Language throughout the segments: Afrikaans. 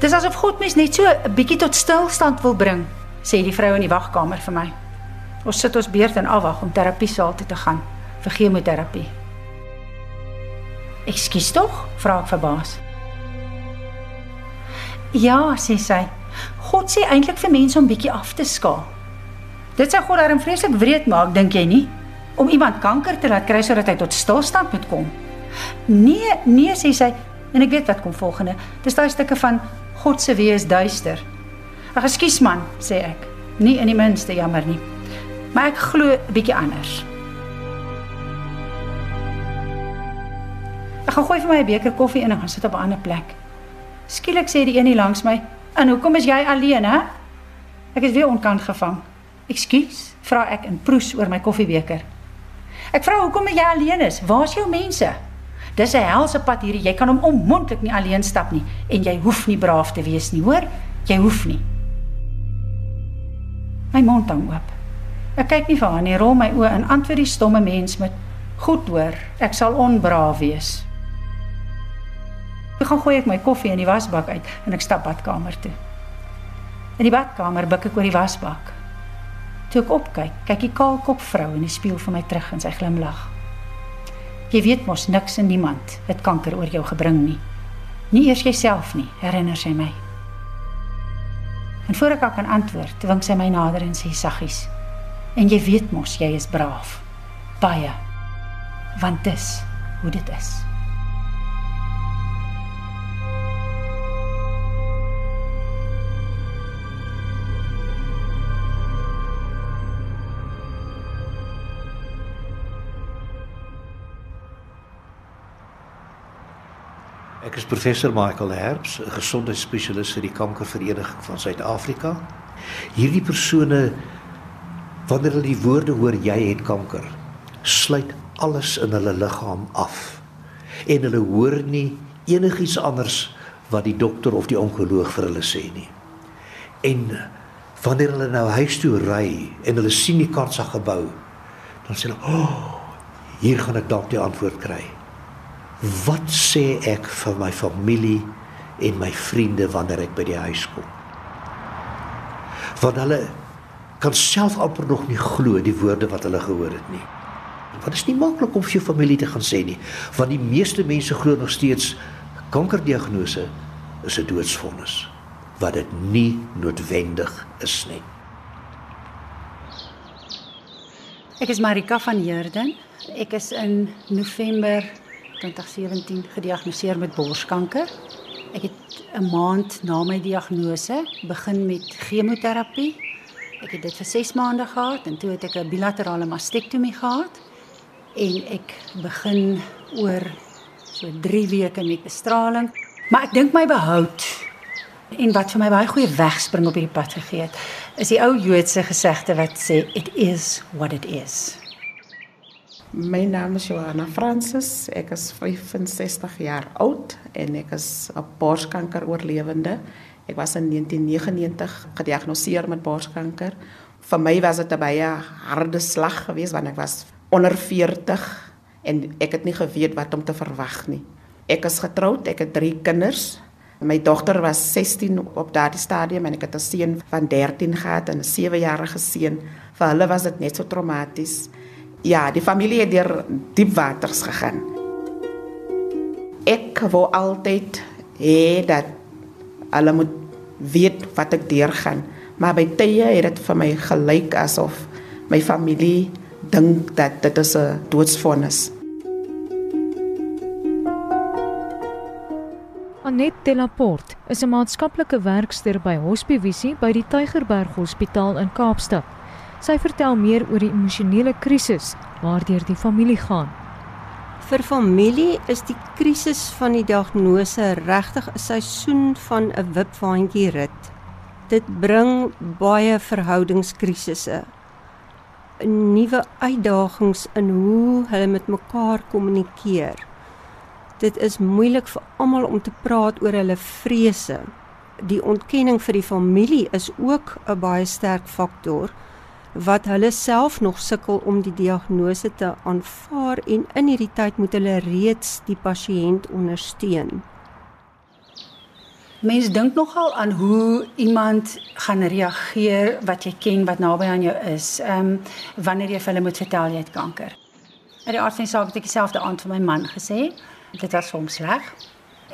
Dis asof God mens net so 'n bietjie tot stilstand wil bring, sê die vrou in die wagkamer vir my. Ons sit ons beurt en afwag om terapiesaal toe te gaan vir chemoterapie. "Ekskuus tog?" vra ek verbaas. "Ja," sê sy. "God sê eintlik vir mense om bietjie af te skaal. Dit sê God daarom vreeslik wreed maak, dink jy nie? Om iemand kanker te laat kry sodat hy tot stilstand moet kom." "Nee, nee," sê sy. En ek weet wat kom volgende. Dis daai stukke van God se wees duister. Ag, ekskuus man, sê ek. Nie in die minste jammer nie. Maar ek glo bietjie anders. Ek gaan gooi vir my 'n beker koffie in en gaan sit op 'n ander plek. Skielik sê die een hier langs my: "En hoekom is jy alleen, hè?" Ek het weer onkant gevang. "Ekskuus," vra ek en proes oor my koffiebeker. Ek vra hoekom jy alleen is. Waar's jou mense? Dis 'n helse pad hierdie. Jy kan hom onmoontlik nie alleen stap nie en jy hoef nie braaf te wees nie, hoor? Jy hoef nie. My mond hang oop. Ek kyk nie vir haar nie, rol my oë en antwoord die stomme mens met: "Goed hoor, ek sal onbraaf wees." Ek gaan gooi ek my koffie in die wasbak uit en ek stap badkamer toe. In die badkamer buik ek oor die wasbak. Toe ek opkyk, kyk die kaalkop vrou in die spieël vir my terug en sy glimlag. Jy weet mos niks en niemand het kanker oor jou gebring nie. Nie eers jouself nie, herinner sy my. En voor ek kan antwoord, dwing sy my nader en sê saggies: "En jy weet mos jy is braaf. Baie. Want dis hoe dit is." Ek is professor Michael Herbs, 'n gesondheidsspesialis vir die Kankervereniging van Suid-Afrika. Hierdie persone wanneer hulle die woorde hoor jy het kanker, sluit alles in hulle liggaam af. En hulle hoor nie enigiets anders wat die dokter of die onkoloog vir hulle sê nie. En wanneer hulle nou huis toe ry en hulle sien die kansa gebou, dan sê hulle, "O, oh, hier gaan ek dalk die antwoord kry." Wat sê ek vir my familie en my vriende wanneer ek by die huis kom? Want hulle kan self amper nog nie glo die woorde wat hulle gehoor het nie. Want dit is nie maklik om vir jou familie te gaan sê nie, want die meeste mense glo nog steeds kankerdiagnose is 'n doodsvonnis wat dit nie noodwendig is nie. Ek is Marika van Heerden. Ek is in November 2017 gediagnoseer met borskanker. Ek het 'n maand na my diagnose begin met chemoterapie. Ek het dit vir 6 maande gehad en toe het ek 'n bilaterale mastektomie gehad en ek begin oor so 3 weke met bestraling. Maar ek dink my behoud en wat vir my baie goeie wegspring op hierdie pad gegee het, is die ou Joodse gesegde wat sê it is what it is. My naam is Johanna Francis. Ek is 65 jaar oud en ek is 'n borskanker oorlewende. Ek was in 1999 gediagnoseer met borskanker. Vir my was dit 'n baie harde slag geweest want ek was onder 40 en ek het nie geweet wat om te verwag nie. Ek is getroud, ek het 3 kinders. My dogter was 16 op daardie stadium en ek het 'n seun van 13 gehad en 'n 7-jarige seun. Vir hulle was dit net so traumaties. Ja, die familie het deur diep waters gegaan. Ek wou altyd hê dat hulle moet weet wat ek deurgaan, maar by tye het dit vir my gelyk asof my familie dink dat dit is 'n doodsvonnis. Anet Delaport is 'n maatskaplike werkster by Hospivisie by die Tygerberg Hospitaal in Kaapstad. Sy vertel meer oor die emosionele krisis waardeur die familie gaan. Vir familie is die krisis van die diagnose regtig 'n seisoen van 'n wipwaandjie rit. Dit bring baie verhoudingskrisisse. Nuwe uitdagings in hoe hulle met mekaar kommunikeer. Dit is moeilik vir almal om te praat oor hulle vrese. Die ontkenning vir die familie is ook 'n baie sterk faktor wat hulle self nog sukkel om die diagnose te aanvaar en in hierdie tyd moet hulle reeds die pasiënt ondersteun. Mens dink nogal aan hoe iemand gaan reageer wat jy ken wat naby aan jou is. Ehm um, wanneer jy vir hulle moet vertel jy het kanker. En die arts het saak dit dieselfde aand vir my man gesê. Dit was hom sleg.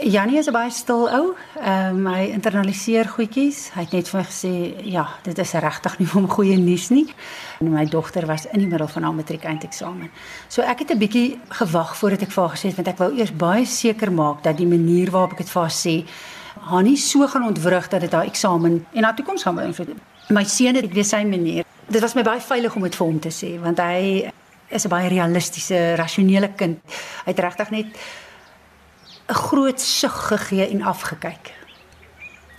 Janie is 'n baie stil ou. Ehm um, hy internaliseer goedjies. Hy het net vir my gesê, "Ja, dit is regtig nie vir hom goeie nuus nie." En my dogter was in die middel van haar matriek eindeksamen. So ek het 'n bietjie gewag voordat ek vir haar gesê het want ek wou eers baie seker maak dat die manier waarop ek dit vir haar sê, haar nie so gaan ontwrig dat dit haar eksamen en haar toekoms gaan beïnvloed. My seun het weer sy manier. Dit was my baie veilig om dit vir hom te sê want hy is 'n baie realistiese, rasionele kind. Hy het regtig net 'n groot sug gegee en afgekyk.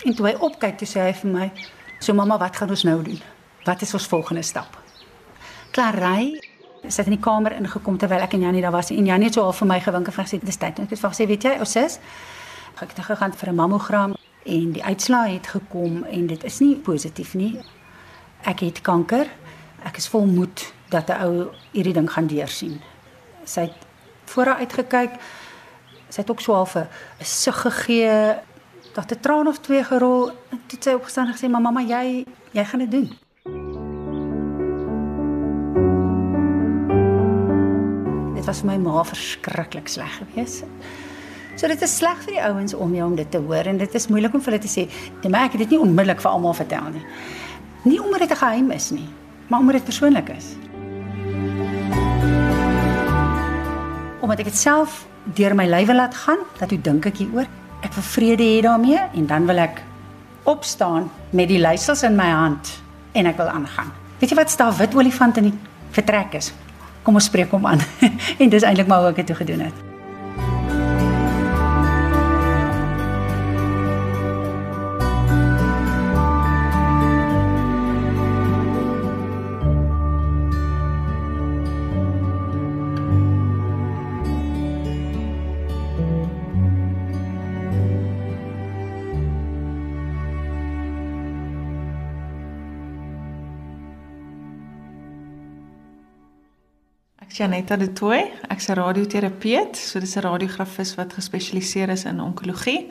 En toe hy opkyk, toe sê hy vir my: "So mamma, wat gaan ons nou doen? Wat is ons volgende stap?" Klarey sit in die kamer ingekom terwyl ek en Janie daar was en Janie het so al vir my gewink en gesê: "Dis tyd." Ek het vir gesê: "Weet jy, ons sis, ek het gegaan vir 'n mammogram en die uitslae het gekom en dit is nie positief nie. Ek het kanker. Ek is vol moed dat 'n ou hierdie ding gaan deursien." Sy het voor haar uitgekyk sy het ook so half 'n sug gegee dat 'n traan of twee gerol en toe sy opgestaan en gesê mamma jy jy gaan dit doen. Dit was vir my ma verskriklik sleg geweest. So dit is sleg vir die ouens om jou om dit te hoor en dit is moeilik om vir hulle te sê nee maar ek het dit nie onmiddellik vir almal vertel nie. Nie omdat dit 'n geheim is nie maar omdat dit persoonlik is. Omdat ek dit self deur my lywe laat gaan, dat hoe dink ek hieroor? Ek wil vrede hê daarmee en dan wil ek opstaan met die leiersels in my hand en ek wil aangaan. Weet jy wat staan wit olifant in die vertrek is? Kom ons spreek hom aan. en dis eintlik maar hoe ek dit gedoen het. Janetta de Tooi. Ek's 'n radioterapeut, so dis 'n radiografis wat gespesialiseer is in onkologie.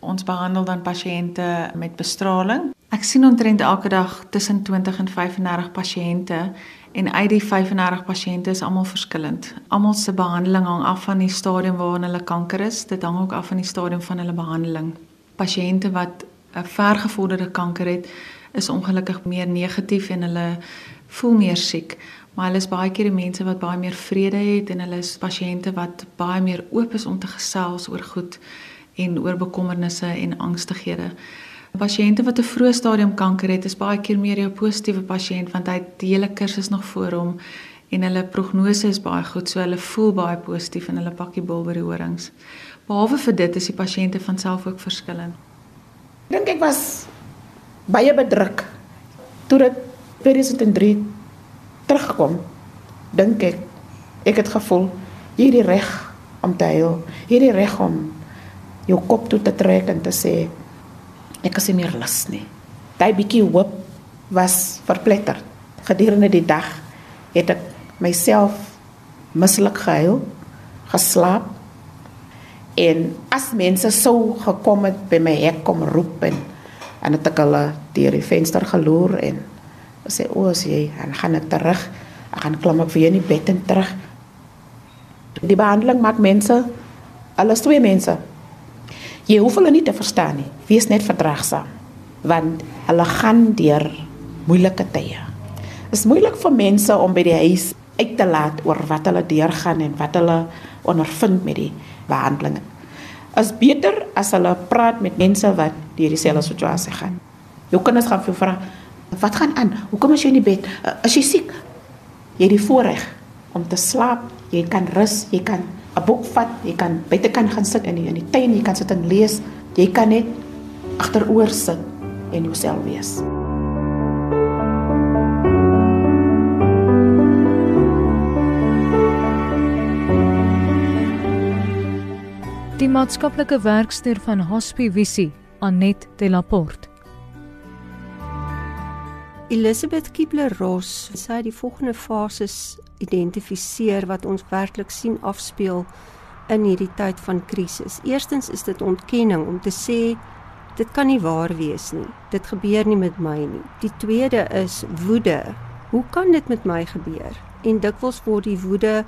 Ons behandel dan pasiënte met bestraling. Ek sien omtrent elke dag tussen 20 en 35 pasiënte en uit die 35 pasiënte is almal verskillend. Almal se behandeling hang af van die stadium waarin hulle kanker is. Dit hang ook af van die stadium van hulle behandeling. Pasiënte wat 'n vergevorderde kanker het, is ongelukkig meer negatief en hulle voel meer siek maar hulle is baie keer die mense wat baie meer vrede het en hulle is pasiënte wat baie meer oop is om te gesels oor goed en oor bekommernisse en angstighede. Pasiënte wat 'n vroeë stadium kanker het, is baie keer meer jou positiewe pasiënt want hy het die hele kursus nog voor hom en hulle prognose is baie goed, so hulle voel baie positief en hulle pakkie bol by die horings. Behalwe vir dit is die pasiënte van self ook verskillend. Dink ek was baie bedruk toe dit 2003 terugkom, dink ek ek het gevoel hierdie reg om te huil, hierdie reg om jou kop toe te trek en te sê ek is nie meer lus nie. Daai bietjie hoop was verpletter. Gedurende die dag het ek myself mislik gehuil, geslaap en as mense sou gekom het by my hek kom roep en en het ek hulle deur die venster geloer en sê o, as jy dan gaan ek terug. Gaan klim ek jou in die bed en terug. Die behandeling maak mense alles twee mense. Jy hoef hulle nie te verstaan nie. Wees net verdraagsaam want hulle gaan deur moeilike tye. Dit is moeilik vir mense om by die huis uit te laat oor wat hulle deurgaan en wat hulle ondervind met die behandeling. Is beter as hulle praat met mense wat deur dieselfde situasie gaan. Jou kinders gaan vir jou vra, Wat gaan aan? Hoekom is jy in die bed? Is jy siek? Jy het die voorreg om te slaap. Jy kan rus, jy kan 'n boek vat, jy kan buitekant gaan sit in die, in die tuin, jy kan sit en lees. Jy kan net agteroor sit en jouself wees. Die maatskaplike werkster van Hospivisie, Anet de Laporte. Elizabeth Kibler-Ross sê die volgende fases identifiseer wat ons werklik sien afspeel in hierdie tyd van krisis. Eerstens is dit ontkenning om te sê dit kan nie waar wees nie. Dit gebeur nie met my nie. Die tweede is woede. Hoe kan dit met my gebeur? En dikwels word die woede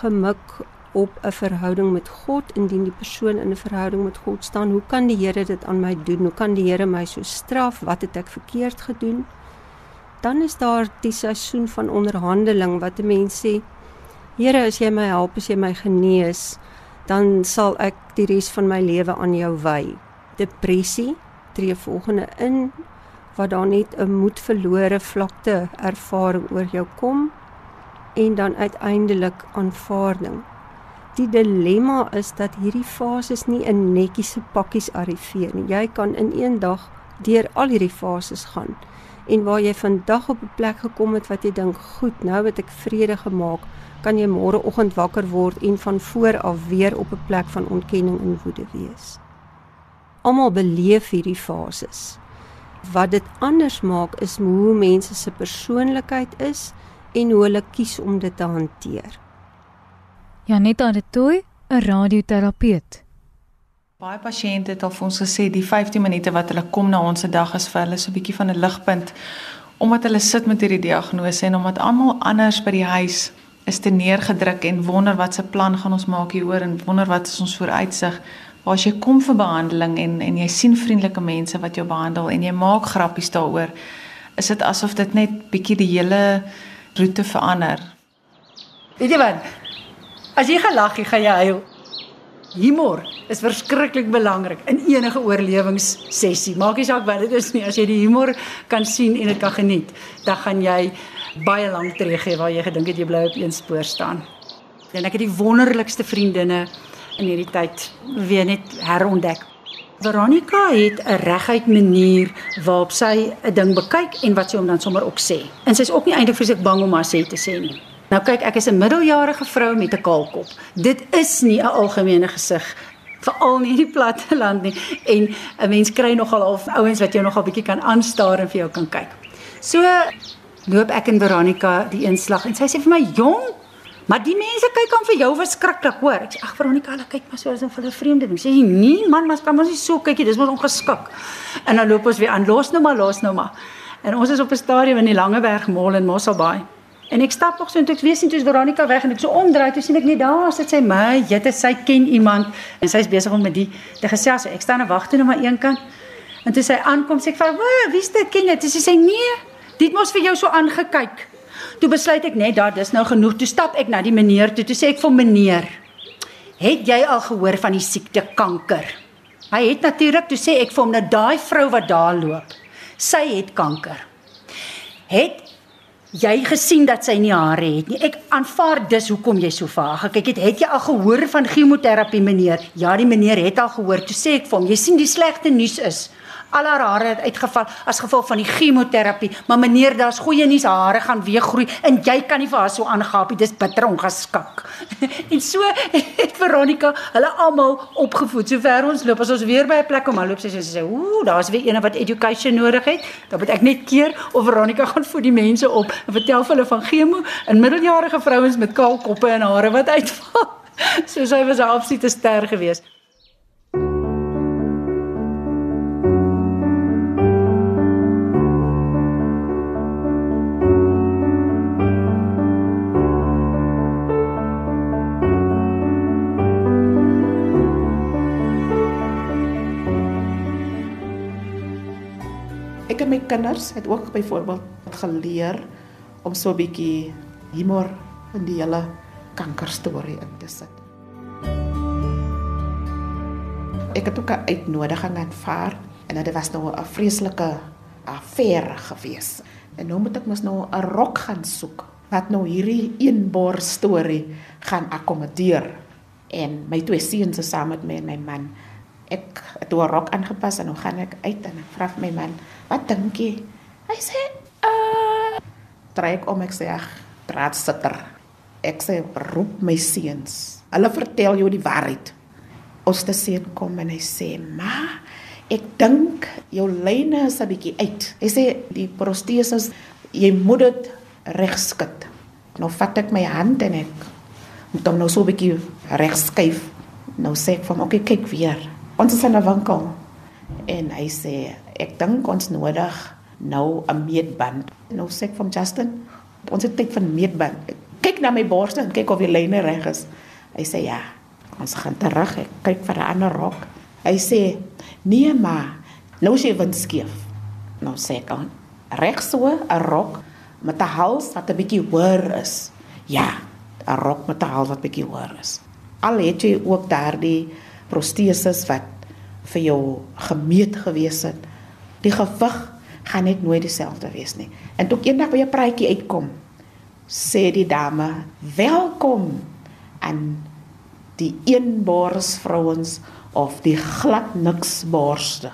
gemik op 'n verhouding met God indien die persoon in 'n verhouding met God staan. Hoe kan die Here dit aan my doen? Hoe kan die Here my so straf? Wat het ek verkeerd gedoen? Dan is daar die seisoen van onderhandeling wat 'n mens sê: Here, as jy my help, as jy my genees, dan sal ek die res van my lewe aan jou wy. Depressie tree volgende in waar daar net 'n moed verlore vlakte ervaring oor jou kom en dan uiteindelik aanvaarding. Die dilemma is dat hierdie fases nie in netjiese pakkies arriveer nie. Jy kan in een dag deur al hierdie fases gaan. En waar jy vandag op 'n plek gekom het wat jy dink, "Goed, nou het ek vrede gemaak," kan jy môreoggend wakker word en van voor af weer op 'n plek van ontkenning en woede wees. Almal beleef hierdie fases. Wat dit anders maak is hoe mense se persoonlikheid is en hoe hulle kies om dit te hanteer. Janetta de Tooi, 'n radioterapeut. Baie pasiënte het al vir ons gesê die 15 minute wat hulle kom na ons se dag is vir hulle so 'n bietjie van 'n ligpunt omdat hulle sit met hierdie diagnose en omdat almal anders by die huis is te neergedruk en wonder wat se plan gaan ons maak hieroor en wonder wat is ons vooruitsig. Maar as jy kom vir behandeling en en jy sien vriendelike mense wat jou behandel en jy maak grappies daaroor, is dit asof dit net bietjie die hele roete verander. Weet jy wat? As jy gelag het, gaan jy huil. Humor is verskriklik belangrik in enige oorlewingssessie. Maak nie saak wat dit is nie, as jy die humor kan sien en dit kan geniet, dan gaan jy baie lank tree gee waar jy gedink het jy bly op een spoor staan. En ek het die wonderlikste vriendinne in hierdie tyd weer net herontdek. Veronica het 'n reguit manier waarop sy 'n ding bekyk en wat sy hom dan sommer ook sê. En sy's ook nie eintlik sy bang om haar sê te sê nie. Nou kyk, ek is 'n middeljarige vrou met 'n kaalkop. Dit is nie 'n algemene gesig veral nie in die platteland nie en 'n mens kry nogal al ouens wat jou nogal bietjie kan aanstaar en vir jou kan kyk. So loop ek en Veronica die eenslag en sy sê vir my, "Jong, maar die mense kyk aan vir jou verskriklik, hoor." Ek sê, "Ag Veronica, hulle kyk maar so asof hulle vreemde ding." Sê jy, "Nee man, maar kan ons nie so kykie, dis mos ongeskik." En dan loop ons weer aan, "Los nou maar, los nou maar." En ons is op 'n stadium in die Langeberg Mall in Mosselbaai. En ek stap nog so en ek weet sien toe is Veronica weg en ek so omdraai toe sien ek net daar sit sy my, jette sy ken iemand en sy's besig om met die te gesels. Ek staan en wag toe net maar een kant. En toe sy aankom sê ek vir haar, "Wie's dit? Ken jy?" Toe sê sy, "Nee, dit mos vir jou so aangekyk." Toe besluit ek net daar dis nou genoeg. Toe stap ek na die meneer toe. Toe sê ek vir meneer, "Het jy al gehoor van die siekte kanker?" Hy het natuurlik toe sê ek vir hom nou daai vrou wat daar loop. Sy het kanker. Het jy gesien dat sy nie hare het nie. Ek aanvaar dis hoekom jy so vaag gekyk het. Het jy al gehoor van chemoterapie meneer? Ja, die meneer het al gehoor. Toe sê ek vir hom, jy sien die slegte nuus is al haar hare het uitgeval as gevolg van die chemoterapie. Maar meneer, daar's goeie nuus, haar hare gaan weer groei en jy kan nie vir haar so aangaap nie. Dis bitter ongeskik. en so het Veronica hulle almal opgevoed. Sover ons loop, as ons weer by 'n plek om aan loop, sy sê, "Ooh, daar's weer een wat education nodig het." Dan moet ek net keer of Veronica gaan voed die mense op en vertel hulle van chemo en middeljarige vrouens met kaal koppe en hare wat uitval. so sy was 'n absolute ster geweest. My kinders het ook byvoorbeeld geleer om so 'n bietjie humor in die hele kankerstorie in te sit. Ek het ook 'n uitnodiging aanvaar en dit was nou 'n vreeslike affære gewees. En nou moet ek mos nou 'n rok gaan soek wat nou hierdie eenbor storie gaan akkommodeer. En my twee seuns is saam met my en my man. Ek het 'n rok aangepas en nou gaan ek uit en ek vra my man, "Wat dink jy?" Hy sê, "Uh, trek om ek sê, "Ag, praat sitter." Ek sê, "Roep my seuns. Hulle vertel jou die waarheid." Ons te seun kom en hy sê, "Ma, ek dink jou lyne is 'n bietjie uit." Hy sê, "Die proteses, jy moet dit regskud." Nou vat ek my hand en ek moet hom nou so 'n bietjie regskuif. Nou sê ek vir hom, "Oké, okay, kyk weer." Ons is in 'n winkel. En hy sê ek dink ons nodig nou 'n meetband. Nou sê ek van Justin, ons het tyd vir meetband. Kyk na my borste en kyk of die lyne reg is. Hy sê ja. Ons gaan terug. Ek kyk vir 'n ander rok. Hy sê nee maar nou jy wind skeef. Nou sê ek aan reg so 'n rok met 'n hals wat 'n bietjie hoër is. Ja, 'n rok met 'n hals wat bietjie hoër is. Al het jy ook daardie proteses wat vir jou gemeet gewees het. Die gewig gaan net nooit dieselfde wees nie. En toe eendag by 'n praatjie uitkom, sê die dame, "Welkom aan die eenbors vrouens of die glad niks borste."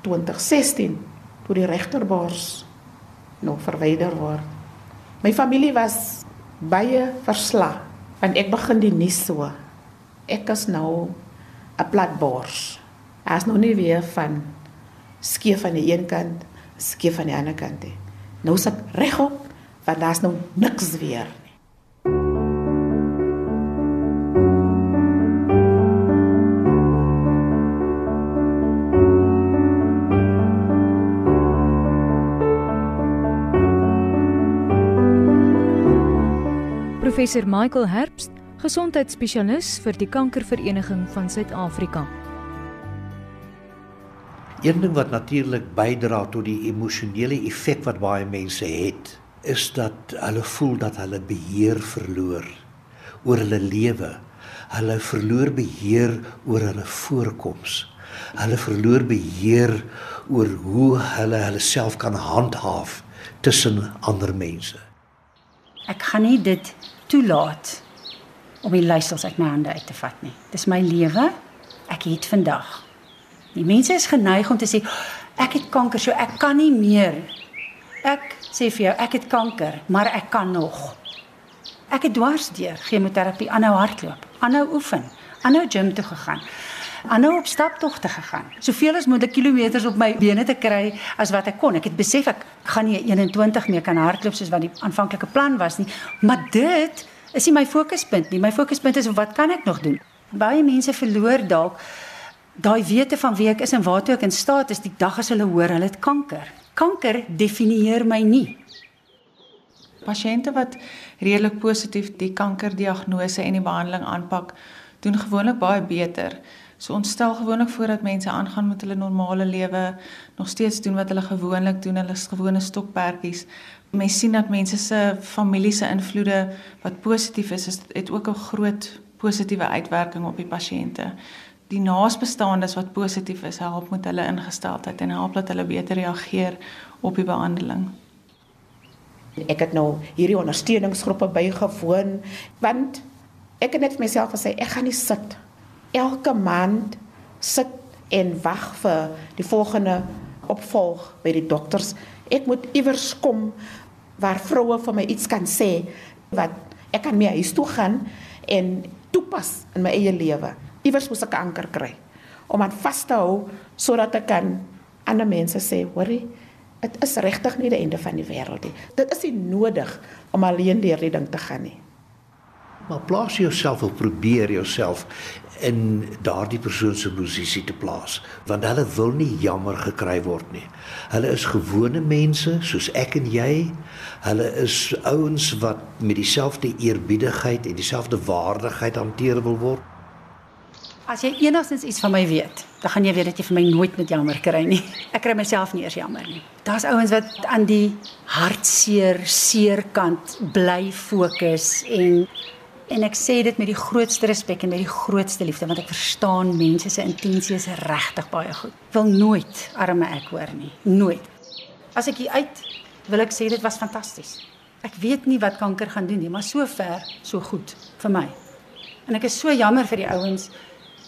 2016 toe die regterbors nog verwyder word. My familie was baie versla want ek begin die nuus so. Ek is nou 'n platbors. As nou nie weer van skeef aan die een kant, skeef aan die ander kant. He. Nou sit regop, want daar's nou niks weer nie. Professor Michael Herbst, gesondheidsspesialis vir die Kankervereniging van Suid-Afrika. Een ding wat natuurlik bydra tot die emosionele effek wat baie mense het, is dat hulle voel dat hulle beheer verloor oor hulle lewe. Hulle verloor beheer oor hulle voorkoms. Hulle verloor beheer oor hoe hulle hulle self kan handhaaf tussen ander mense. Ek gaan nie dit toelaat om die leiersels uit my hande uit te vat nie. Dis my lewe. Ek het vandag Die mense is geneig om te sê ek het kanker, so ek kan nie meer. Ek sê vir jou, ek het kanker, maar ek kan nog. Ek het dwars deur chemoterapie, aanhou hardloop, aanhou oefen, aanhou gym toe gegaan. Aanhou op staptogte gegaan. Soveel as moontlik kilometers op my bene te kry as wat ek kon. Ek het besef ek gaan nie 21 meer kan hardloop soos wat die aanvanklike plan was nie, maar dit is nie my fokuspunt nie. My fokuspunt is wat kan ek nog doen? Baie mense verloor dalk daai wete van wie ek is en waartoe ek in staat is die dag as hulle hoor hulle het kanker. Kanker definieer my nie. Pasiënte wat redelik positief die kankerdiagnose en die behandeling aanpak, doen gewoonlik baie beter. So ons stel gewoonlik voor dat mense aangaan met hulle normale lewe, nog steeds doen wat hulle gewoonlik doen, hulle gewone stokperdjies. Mense sien dat mense se familie se invloede wat positief is, het ook 'n groot positiewe uitwerking op die pasiënte die naasbestaandes wat positief is, help met hulle ingesteldheid en help dat hulle beter reageer op die behandeling. Ek het nou hierdie ondersteuningsgroepe bygewoon want ek het net vir myself gesê ek gaan nie sit elke maand sit en wag vir die volgende opvolg by die dokters. Ek moet iewers kom waar vroue vir my iets kan sê wat ek kan mee huis toe gaan en toepas in my eie lewe iewers moet ek anker kry om aan vas te hou sodat ek kan ander mense sê, hoorie, dit is regtig nie die einde van die wêreld nie. Dit is nie nodig om alleen deur die ding te gaan nie. Maar plaas jouself of probeer jouself in daardie persoon se posisie te plaas, want hulle wil nie jammer gekry word nie. Hulle is gewone mense soos ek en jy. Hulle is ouens wat met dieselfde eerbiedigheid en dieselfde waardigheid hanteer wil word. As jy enigstens iets van my weet, dan gaan jy weet dat jy vir my nooit met jammer kry nie. Ek kry myself nie eers jammer nie. Daar's ouens wat aan die hartseer, seerkant bly fokus en en ek sê dit met die grootste respek en met die grootste liefde want ek verstaan mense se intensies regtig baie goed. Wil nooit arme ek hoor nie. Nooit. As ek hier uit wil ek sê dit was fantasties. Ek weet nie wat kanker gaan doen nie, maar sover so goed vir my. En ek is so jammer vir die ouens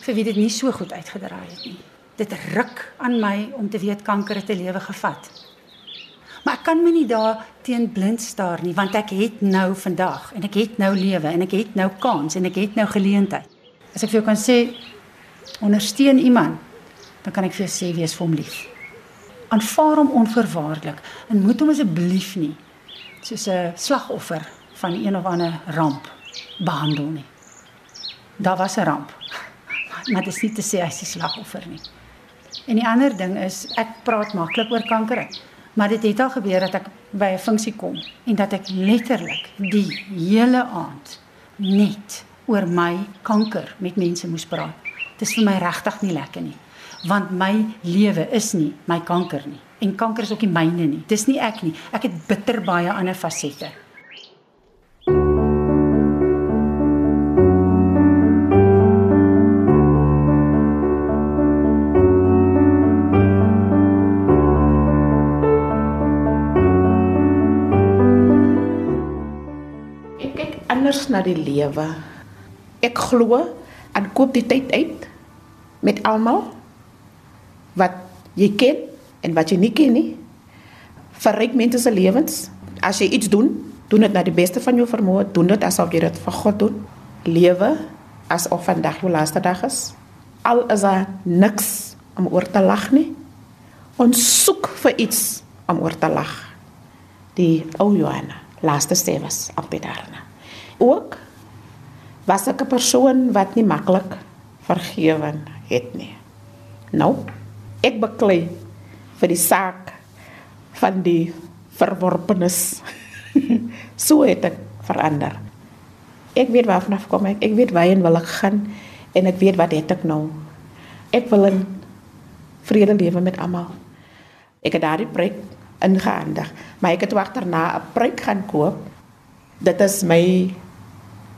vir wie dit nie so goed uitgedraai het nie. Dit ruk aan my om te weet kanker het 'n lewe gevat. Maar ek kan my nie daar teen blind staar nie want ek het nou vandag en ek het nou lewe en ek het nou kans en ek het nou geleentheid. As ek vir jou kan sê ondersteun iemand, dan kan ek vir jou sê wees vir hom lief. Aanvaar hom onverwaarlik en moet hom asseblief nie soos 'n slagoffer van een of ander ramp behandel nie. Daar was 'n ramp maar dis nie te sê hy's die slagoffer nie. En die ander ding is ek praat maklik oor kanker. Maar dit het al gebeur dat ek by 'n funksie kom en dat ek letterlik die hele aand net oor my kanker met mense moes praat. Dit is vir my regtig nie lekker nie, want my lewe is nie my kanker nie en kanker is ook nie myne nie. Dis nie ek nie. Ek het bitter baie ander fasette. Anders na die lewe. Ek glo aan koop die tyd uit met almal wat jy ken en wat jy nie ken nie. Verryk mense se lewens. As jy iets doen, doen dit na die beste van jou vermoë, doen dit asof jy dit vir God doen. Lewe asof vandag jou laaste dag is. Al is daar niks om oor te lag nie. Ons soek vir iets om oor te lag. Die ou Johanna, laaste sê was op bedarna. Ook was ek 'n persoon wat nie maklik vergewe het nie. Nou, ek beklei vir die saak van die verworpenes. so het ek verander. Ek weet waarvan af kom ek. Ek weet waarheen wil ek gaan en ek weet wat het ek nou. Ek wil 'n vrede lewe met almal. Ek het daardie preek ingehandig, maar ek het agterna 'n preek gaan koop. Dit is my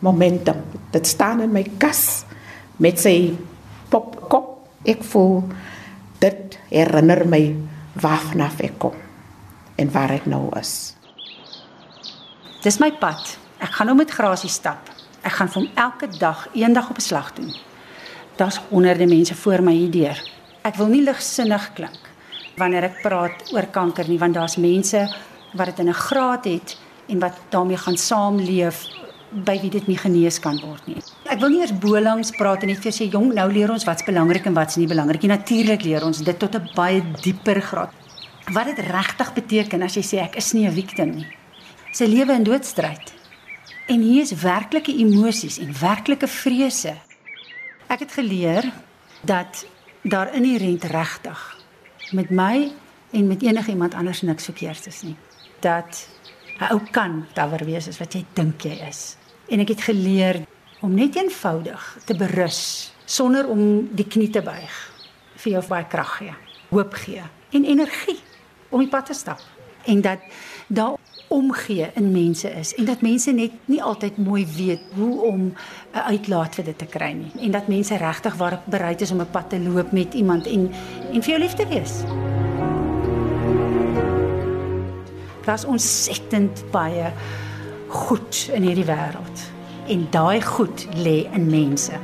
momentum. Dit staan in my kas met sy popkop. Ek voel dit herinner my waarvanaf ek kom en waar ek nou is. Dis my pad. Ek gaan nou met grasie stap. Ek gaan vir hom elke dag eendag op 'n slag doen. Daar's honderde mense voor my hier deur. Ek wil nie ligsinnig klink wanneer ek praat oor kanker nie, want daar's mense wat dit in 'n graad het en wat daarmee gaan saamleef by wie dit nie genees kan word nie. Ek wil nie eers bolangs praat en net vir sê jong, nou leer ons wat's belangrik en wat's nie belangrik nie. Natuurlik leer ons dit tot 'n baie dieper graad. Wat dit regtig beteken as jy sê ek is nie 'n victim nie. Sy lewe in doodstryd. En hier is werklike emosies en werklike vrese. Ek het geleer dat daar inherënt regtig met my en met enige iemand anders niks verkeerd is nie. Dat 'n ou kan dawer wees as wat jy dink jy is. En ek het geleer om net eenvoudig te berus sonder om die knie te buig vir jou baie krag gee, hoop gee en energie om die pad te stap en dat daar omgee in mense is en dat mense net nie altyd mooi weet hoe om 'n uitlaat vir dit te kry nie en dat mense regtig waar bereid is om 'n pad te loop met iemand en en vir jou lief te wees. Daar's ontsettend baie goed in hierdie wêreld en daai goed lê in mense.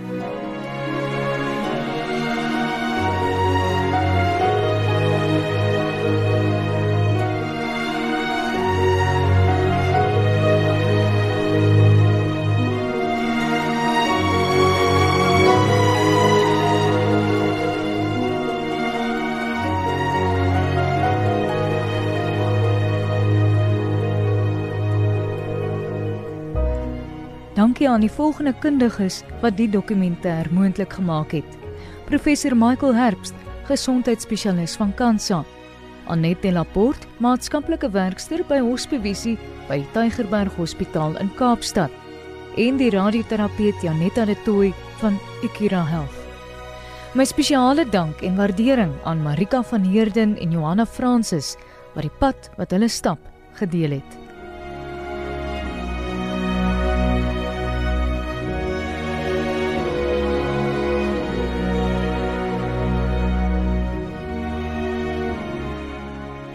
Aan die volgende kundiges wat die dokumentêr moontlik gemaak het. Professor Michael Herbst, gesondheidsspesialis van Kansa. Annette Laporte, maatskaplike werkster by Hospivisie by Tygerberg Hospitaal in Kaapstad. En die radioterapeut Janetta de Tooy van Ikira Health. My spesiale dank en waardering aan Marika van Heerden en Johanna Francis wat die pad wat hulle stap gedeel het.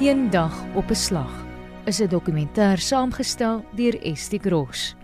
Een dag op 'n slag is 'n dokumentêr saamgestel deur Estie Gross.